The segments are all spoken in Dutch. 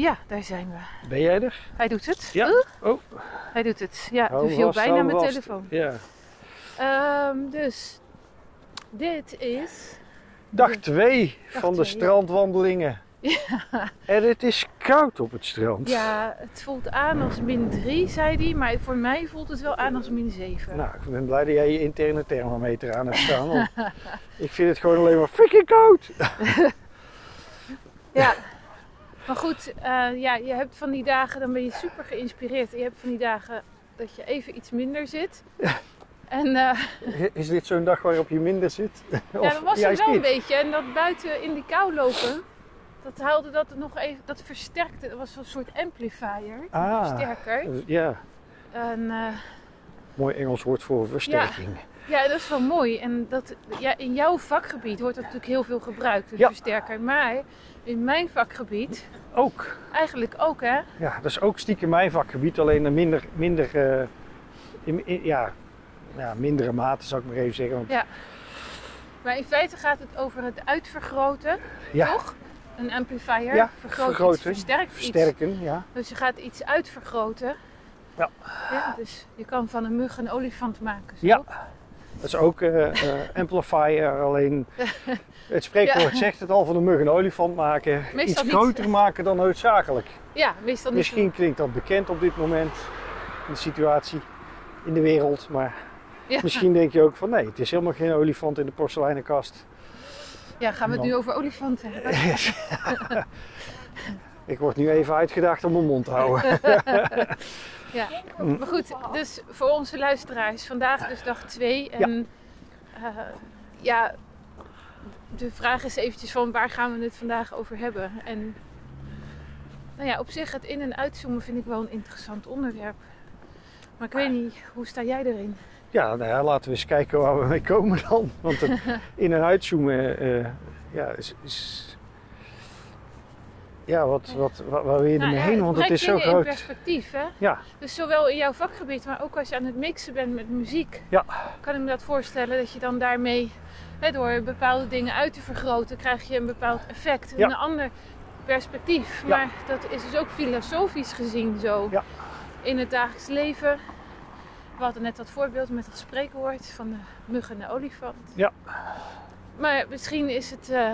Ja, daar zijn we. Ben jij er? Hij doet het. Ja. Oh, Hij doet het. Ja, er viel vast, bijna mijn vast. telefoon. Ja. Ehm, dus, dit is... Dag 2 Dag van de twee, ja. strandwandelingen. En het is koud op het strand. Ja, het voelt aan als min 3, zei hij. Maar voor mij voelt het wel aan als min 7. Nou, ik ben blij dat jij je interne thermometer aan hebt staan. ik vind het gewoon alleen maar freaking koud. Ja. Maar goed, eh, ja, je hebt van die dagen, dan ben je super geïnspireerd. Je hebt van die dagen dat je even iets minder zit. En eh, Is dit zo'n dag waarop je minder zit? ja, dat was juist wel een beetje. En dat buiten in die kou lopen, dat haalde dat nog even, dat versterkte. Dat was een soort amplifier, Ah. versterker. Ja, En eh, mooi Engels woord voor versterking. ja, dat is wel mooi. En dat, ja, in jouw vakgebied wordt dat natuurlijk heel veel gebruikt, een Ja. versterker. Maar in mijn vakgebied Ook. eigenlijk ook, hè? Ja, dat is ook stiekem mijn vakgebied, alleen een minder, minder eh, in, in- ja, ja, mindere mate zou ik maar even zeggen. Want, Ja. Maar in feite gaat het over het uitvergroten, ja, toch? Een amplifier Ja, vergroot vergroten, iets, versterkt iets. versterken, ja. Dus je gaat iets uitvergroten. Ja. ja. Dus je kan van een mug een olifant maken. Zo. Ja. Dat is ook eh, amplifier, alleen het spreekwoord Ja. zegt het al van een mug een olifant maken. Meestal iets niet. groter maken dan noodzakelijk. Ja, meestal niet. Misschien klinkt dat bekend op dit moment in de situatie in de wereld, maar Ja. misschien denk je ook van nee, het is helemaal geen olifant in de porseleinenkast. Ja, gaan we het Dan- nu over olifanten hebben? Ik word nu even uitgedaagd om mijn mond te houden. Ja. Maar goed, dus voor onze luisteraars, vandaag dus dag 2. En ja. ja, de vraag is eventjes van waar gaan we het vandaag over hebben? En nou ja, op zich het in- en uitzoomen vind ik wel een interessant onderwerp. Maar ik weet niet, hoe sta jij erin? Ja, nou ja, laten we eens kijken waar we mee komen dan. Want het in- en uitzoomen, eh, ja, is, is- Ja, wat, wat, waar, waar wil je Nou ermee heen? Want het is zo dingen in groot. perspectief, hè? Ja, Dus zowel in jouw vakgebied, maar ook als je aan het mixen bent met muziek, Ja. kan ik me dat voorstellen dat je dan daarmee, hè, door bepaalde dingen uit te vergroten, krijg je een bepaald effect, Ja. een ander perspectief. Maar dat is dus ook filosofisch gezien zo Ja. in het dagelijks leven. We hadden net dat voorbeeld met dat spreekwoord van de mug en de olifant. Ja. Maar misschien is het eh,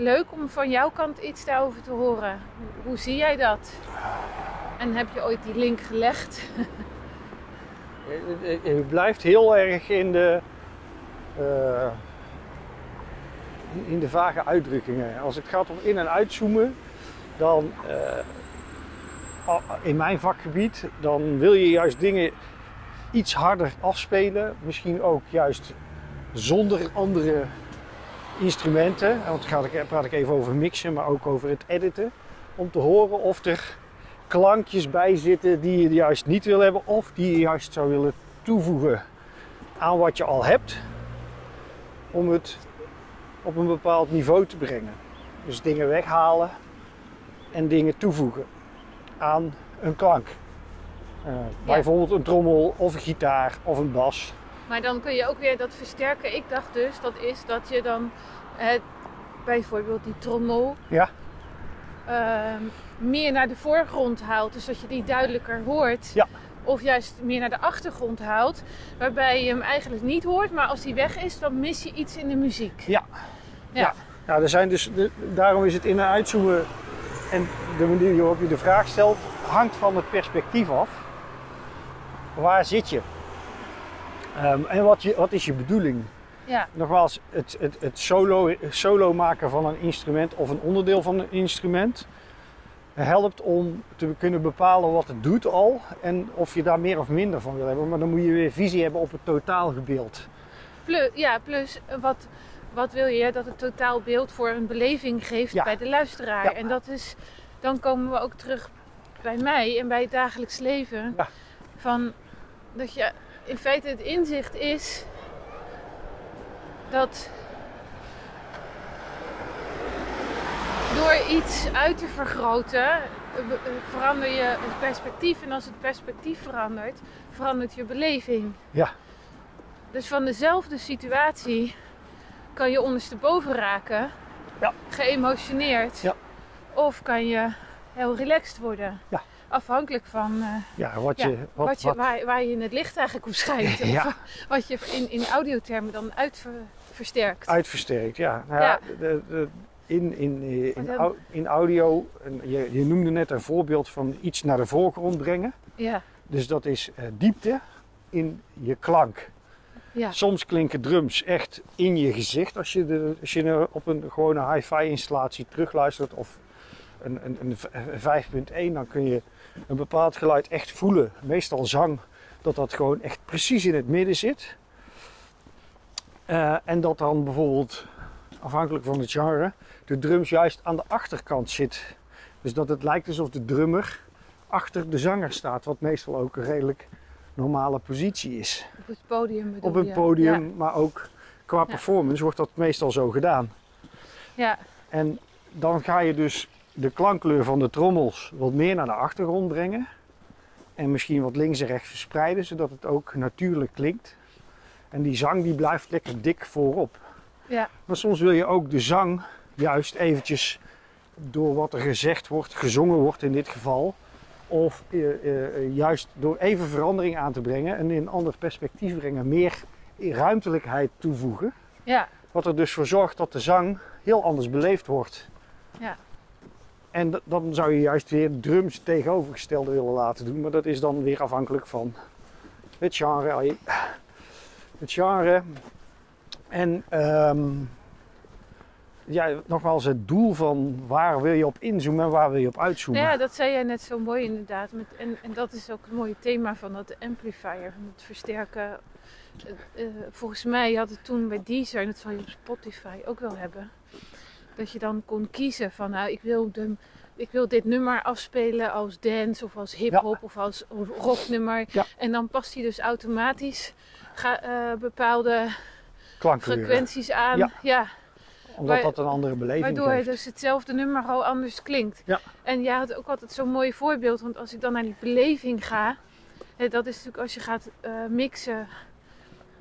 leuk om van jouw kant iets daarover te horen. Hoe, zie jij dat? En heb je ooit die link gelegd? Het- het- blijft heel erg in de, eh, in de vage uitdrukkingen. Als het gaat om in- en uitzoomen, dan eh, in mijn vakgebied, dan wil je juist dingen iets harder afspelen. Misschien ook juist zonder andere instrumenten. Want dan ik, praat ik even over mixen, maar ook over het editen. Om te horen of er klankjes bij zitten die je juist niet wil hebben of die je juist zou willen toevoegen aan wat je al hebt om het op een bepaald niveau te brengen. Dus dingen weghalen en dingen toevoegen aan een klank. Eh, Bijvoorbeeld een trommel of een gitaar of een bas. Maar dan kun je ook weer dat versterken. Ik dacht dus, dat is dat je dan eh, bijvoorbeeld die trommel Ja. ehm, meer naar de voorgrond haalt. Dus dat je die duidelijker hoort. Ja. Of juist meer naar de achtergrond haalt. Waarbij je hem eigenlijk niet hoort. Maar als die weg is, dan mis je iets in de muziek. Ja. Ja. Ja. Nou, er zijn dus, de- daarom is het in- en uitzoomen en de manier waarop je de vraag stelt, hangt van het perspectief af. Waar zit je? Ehm, en wat, je, wat is je bedoeling? ja. Nogmaals, het, het, het solo, solo maken van een instrument of een onderdeel van een instrument helpt om te kunnen bepalen wat het doet al en of je daar meer of minder van wil hebben. Maar dan moet je weer visie hebben op het totaalgebeeld. Plus, ja, plus eh, wat, wat wil je? Dat het totaalbeeld voor een beleving geeft Ja. bij de luisteraar. Ja. En dat is, dan komen we ook terug bij mij en bij het dagelijks leven. Ja. Van dat je in feite het inzicht is dat door iets uit te vergroten, eh, eh, verander je het perspectief. En als het perspectief verandert, verandert je beleving. Ja. Dus van dezelfde situatie kan je ondersteboven raken, Ja. geëmotioneerd. Ja. Of kan je heel relaxed worden. Ja. Afhankelijk van eh, Ja, wat Ja, je... Wat, wat je, wat- Waar, waar je in het licht eigenlijk op schijnt. Of wat je in, in audiothermen dan uitversterkt. Uitversterkt, ja. Nou ja, de- de- in, in, eh, in, in audio, je, je noemde net een voorbeeld van iets naar de voorgrond brengen. Ja, Dus dat is eh, diepte in je klank. ja, Soms klinken drums echt in je gezicht als je, de, als je op een gewone hi-fi installatie terugluistert of een, een, een v- 5.1, dan kun je een bepaald geluid echt voelen. Meestal zang, dat dat gewoon echt precies in het midden zit. Eh, en dat dan bijvoorbeeld, afhankelijk van het genre, de drums juist aan de achterkant zit. Dus dat het lijkt alsof de drummer achter de zanger staat, wat meestal ook een redelijk normale positie is op het podium bedoel op een podium, maar ook qua Ja. performance wordt dat meestal zo gedaan. Ja, En dan ga je dus de klankkleur van de trommels wat meer naar de achtergrond brengen. En misschien wat links en rechts verspreiden, zodat het ook natuurlijk klinkt. En die zang die blijft lekker dik voorop. ja, Maar soms wil je ook de zang juist eventjes door wat er gezegd wordt, gezongen wordt in dit geval. Of eh, eh, eh, juist door even verandering aan te brengen en in een ander perspectief brengen, meer ruimtelijkheid toevoegen. ja, Wat er dus voor zorgt dat de zang heel anders beleefd wordt. Ja. En dan zou je juist weer drums tegenovergestelde willen laten doen. Maar dat is dan weer afhankelijk van het genre. Het genre. En ehm, ja, nogmaals, het doel van waar wil je op inzoomen en waar wil je op uitzoomen. ja, dat zei jij net zo mooi inderdaad. Met, en, en dat is ook het mooie thema van dat amplifier, van het versterken. Eh, eh, volgens mij had het toen bij Deezer, en dat zal je op Spotify ook wel hebben, dat je dan kon kiezen van nou, ik wil, de, ik wil dit nummer afspelen als dance of als hip-hop of als rocknummer. Ja. En dan past hij dus automatisch ga, eh, bepaalde frequenties aan. Ja. ja. Omdat dat een andere beleving Waardoor geeft. dus hetzelfde nummer al anders klinkt. Ja. En jij had ook altijd zo'n mooi voorbeeld, want als ik dan naar die beleving ga, hè, dat is natuurlijk als je gaat eh, mixen,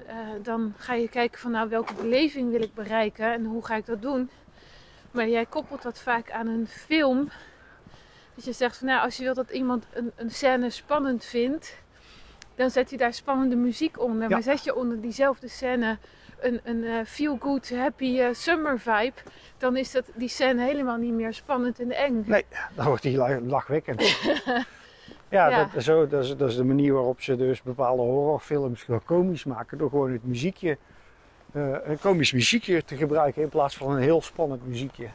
eh, dan ga je kijken van nou welke beleving wil ik bereiken en hoe ga ik dat doen. Maar jij koppelt dat vaak aan een film. Dat je zegt van nou als je wilt dat iemand een, een scène spannend vindt, dan zet je daar spannende muziek onder. Ja. Maar zet je onder diezelfde scène een, een eh, feel-good, happy eh, summer vibe, dan is dat, die scène helemaal niet meer spannend en eng. Nee, dan wordt die la- lachwekkend. ja, Ja. Dat, zo, dat, is, dat is de manier waarop ze dus bepaalde horrorfilms komisch maken. Door gewoon het muziekje, een komisch muziekje te gebruiken in plaats van een heel spannend muziekje.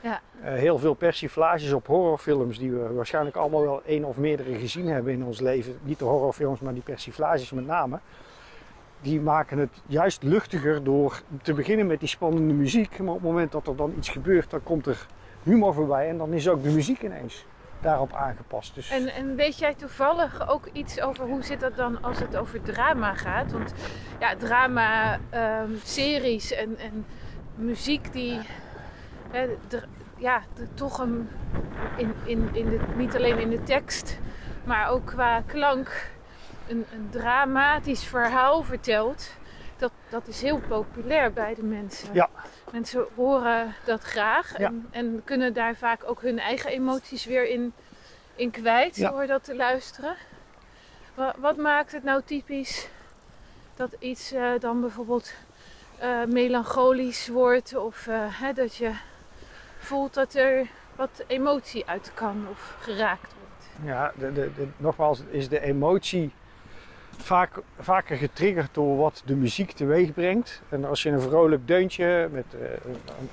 Ja. Eh, heel veel persiflages op horrorfilms die we waarschijnlijk allemaal wel één of meerdere gezien hebben in ons leven. Niet de horrorfilms, maar die persiflages met name. Die maken het juist luchtiger door te beginnen met die spannende muziek. Maar op het moment dat er dan iets gebeurt, dan komt er humor voorbij. En dan is ook de muziek ineens daarop aangepast. Dus En, en weet jij toevallig ook iets over hoe zit dat dan als het over drama gaat? Want ja, drama, ehm, series en, en muziek die hè, ja, toch een, in, in, in de, niet alleen in de tekst, maar ook qua klank een, een dramatisch verhaal vertelt. Dat, dat is heel populair bij de mensen. Ja. Mensen horen dat graag Ja. en, en kunnen daar vaak ook hun eigen emoties weer in, in kwijt Ja. door dat te luisteren. Wa- Wat maakt het nou typisch dat iets eh, dan bijvoorbeeld eh, melancholisch wordt of eh, hè, dat je voelt dat er wat emotie uit kan of geraakt wordt? ja, de, de, de- nogmaals is de emotie vaak, vaker getriggerd door wat de muziek teweeg brengt. En als je een vrolijk deuntje met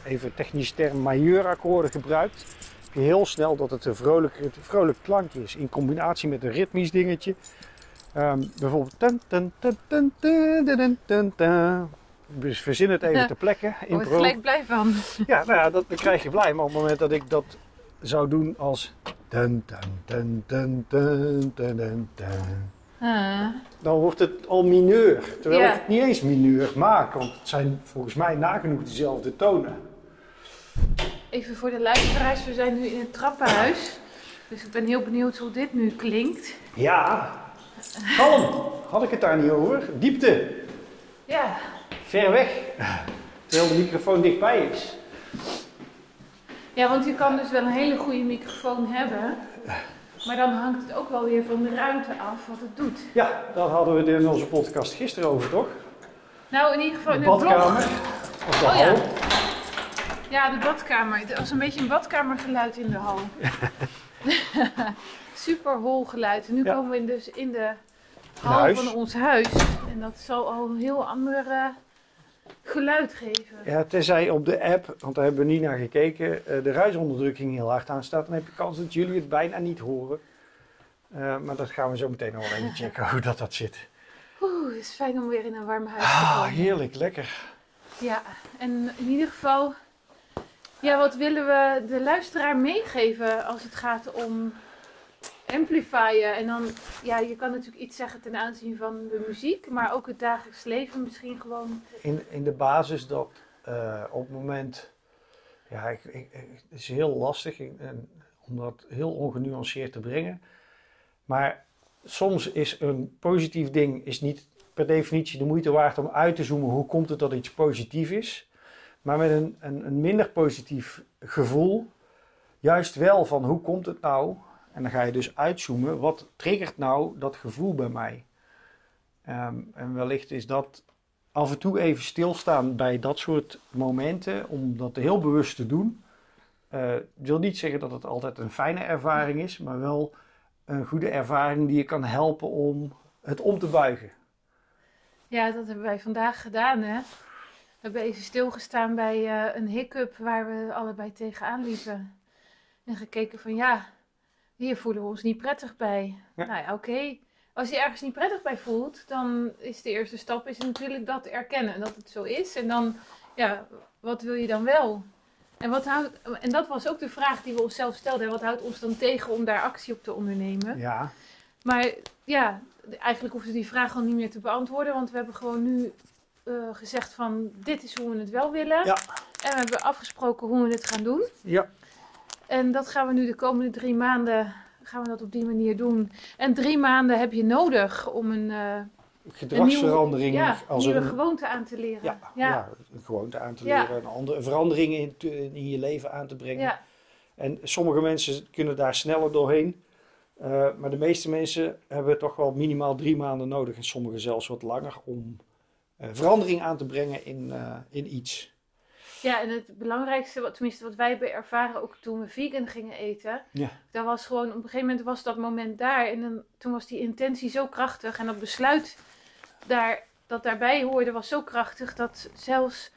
even technisch term majeurakkoorden gebruikt, heb je heel snel dat het een vrolijk, vrolijk klankje is in combinatie met een ritmisch dingetje. Bijvoorbeeld. Dus verzin het even te plekken. Ik word er gelijk blij van. Ja, nou ja, dat, krijg je blij. Maar op het moment dat ik dat zou doen als. Dun, Ah. dan wordt het al mineur. Terwijl ik het niet eens mineur maak, want het zijn volgens mij nagenoeg dezelfde tonen. Even voor de luisteraars, we zijn nu in het trappenhuis. Dus ik ben heel benieuwd hoe dit nu klinkt. Ja, kalm. Had ik het daar niet over? Diepte, Ja, ver weg. Terwijl de microfoon dichtbij is. Ja, want je kan dus wel een hele goede microfoon hebben. Maar dan hangt het ook wel weer van de ruimte af wat het doet. Ja, daar hadden we het in onze podcast gisteren over, toch? Nou, in ieder geval De blog. badkamer. Of de Oh ja. hal. Ja, de badkamer. Er was een beetje een badkamergeluid in de hal. Super hol geluid. En nu Ja. komen we in dus in de hal van ons huis. En dat zal al een heel ander eh, geluid geven. Ja, tenzij op de app, want daar hebben we niet naar gekeken, eh, de ruisonderdrukking heel hard aan staat. Dan heb je kans dat jullie het bijna niet horen. Eh, maar dat gaan we zo meteen nog wel even checken hoe dat, dat zit. Oeh, het is fijn om weer in een warm huis te Ah, komen. heerlijk, lekker. Ja, en in ieder geval, ja, wat willen we de luisteraar meegeven als het gaat om amplifyen? En dan, ja, je kan natuurlijk iets zeggen ten aanzien van de muziek, maar ook het dagelijks leven misschien gewoon. In, in de basis dat eh, op het moment, ja, ik, ik, het is heel lastig om dat heel ongenuanceerd te brengen. Maar soms is een positief ding is niet per definitie de moeite waard om uit te zoomen hoe komt het dat iets positief is. Maar met een, een, een minder positief gevoel, juist wel van hoe komt het nou? En dan ga je dus uitzoomen, wat triggert nou dat gevoel bij mij? Ehm, en wellicht is dat af en toe even stilstaan bij dat soort momenten, om dat heel bewust te doen. Ik wil niet zeggen dat het altijd een fijne ervaring is, maar wel een goede ervaring die je kan helpen om het om te buigen. Ja, dat hebben wij vandaag gedaan, hè. We hebben even stilgestaan bij eh, een hiccup waar we allebei tegenaan liepen. En gekeken van, ja, hier voelen we ons niet prettig bij. Ja. Nou ja, oké. Als je ergens niet prettig bij voelt, dan is de eerste stap is natuurlijk dat erkennen. Dat het zo is. En dan, ja, wat wil je dan wel? En, wat houdt, en dat was ook de vraag die we onszelf stelden. Wat houdt ons dan tegen om daar actie op te ondernemen? Ja, Maar ja, eigenlijk hoeven we die vraag al niet meer te beantwoorden. Want we hebben gewoon nu eh, gezegd van dit is hoe we het wel willen. Ja. En we hebben afgesproken hoe we het gaan doen. ja, En dat gaan we nu de komende drie maanden gaan we dat op die manier doen. En drie maanden heb je nodig om een, eh, gedragsverandering een nieuwe, ja, als nieuwe een, gewoonte aan te leren. ja, ja. ja. een gewoonte aan te leren, een andere verandering in, in je leven aan te brengen. ja. En sommige mensen kunnen daar sneller doorheen. Eh, maar de meeste mensen hebben toch wel minimaal drie maanden nodig. En sommigen zelfs wat langer om eh, verandering aan te brengen in, in iets. Ja, en het belangrijkste, wat, tenminste wat wij hebben ervaren ook toen we vegan gingen eten. Ja. Dat was gewoon, op een gegeven moment was dat moment daar. En dan, toen was die intentie zo krachtig. En dat besluit daar, dat daarbij hoorde was zo krachtig. Dat zelfs,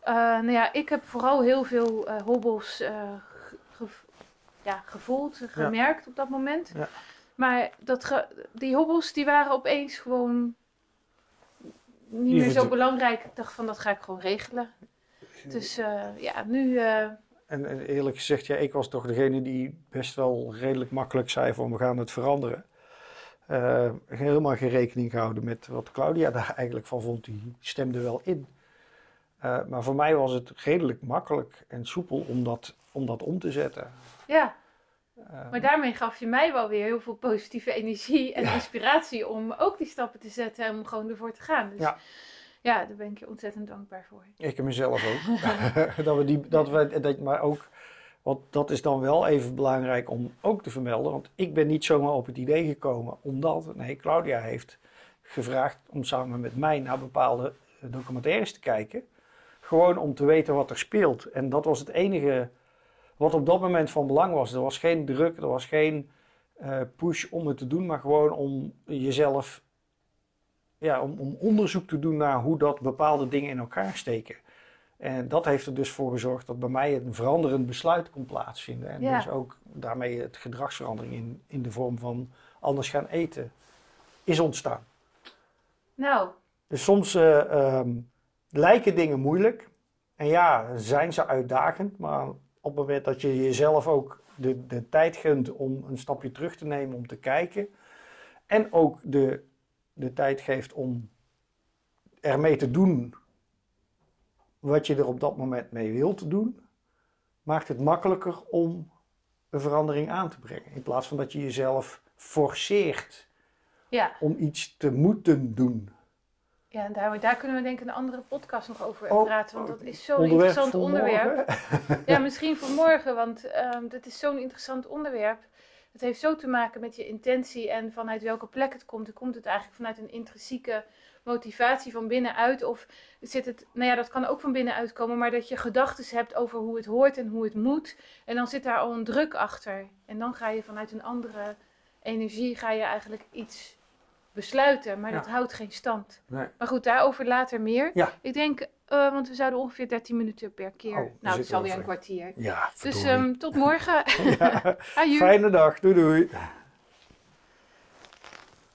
eh, nou ja, ik heb vooral heel veel eh, hobbels eh, ge- ja, gevoeld, gemerkt op dat moment. Ja. Maar dat die hobbels die waren opeens gewoon niet meer zo belangrijk. Ik dacht van dat ga ik gewoon regelen. Dus eh, ja, nu. eh, En, en eerlijk gezegd, ja, ik was toch degene die best wel redelijk makkelijk zei van we gaan het veranderen. Eh, helemaal geen rekening gehouden met wat Claudia daar eigenlijk van vond. Die stemde wel in. Maar voor mij was het redelijk makkelijk en soepel om dat om, dat om te zetten. ja, maar daarmee gaf je mij wel weer heel veel positieve energie en Ja. inspiratie om ook die stappen te zetten en om gewoon ervoor te gaan. Dus Ja. Ja, daar ben ik je ontzettend dankbaar voor. Ik en mezelf ook. dat we die, dat we, dat, maar ook, want dat is dan wel even belangrijk om ook te vermelden. Want ik ben niet zomaar op het idee gekomen omdat, nee, Claudia heeft gevraagd om samen met mij naar bepaalde eh, documentaires te kijken. Gewoon om te weten wat er speelt. En dat was het enige wat op dat moment van belang was. Er was geen druk, er was geen eh, push om het te doen, maar gewoon om jezelf, ja, om, om onderzoek te doen naar hoe dat bepaalde dingen in elkaar steken. En dat heeft er dus voor gezorgd dat bij mij een veranderend besluit kon plaatsvinden. En Ja. dus ook daarmee het gedragsverandering in, in de vorm van anders gaan eten is ontstaan. Nou, Dus soms eh, ehm, lijken dingen moeilijk. En ja, zijn ze uitdagend. Maar op het moment dat je jezelf ook de, de tijd gunt om een stapje terug te nemen, om te kijken. En ook de, de tijd geeft om ermee te doen wat je er op dat moment mee wilt doen. Maakt het makkelijker om een verandering aan te brengen. In plaats van dat je jezelf forceert ja, om iets te moeten doen. Ja, en daar, daar kunnen we denk ik een andere podcast nog over Oh, praten. Want dat is zo'n interessant onderwerp. Ja, misschien voor morgen, want ehm dat is zo'n interessant onderwerp. Het heeft zo te maken met je intentie en vanuit welke plek het komt. Komt het eigenlijk vanuit een intrinsieke motivatie van binnenuit? Of zit het, nou ja, dat kan ook van binnenuit komen, maar dat je gedachten hebt over hoe het hoort en hoe het moet. En dan zit daar al een druk achter. En dan ga je vanuit een andere energie, ga je eigenlijk iets besluiten, maar Ja. dat houdt geen stand. Nee. Maar goed, daarover later meer. Ja. Ik denk, eh, want we zouden ongeveer 13 minuten per keer. Oh, nou, het is alweer een kwartier. Ja, Dus ehm, tot morgen. Ja. Fijne dag. Doei doei.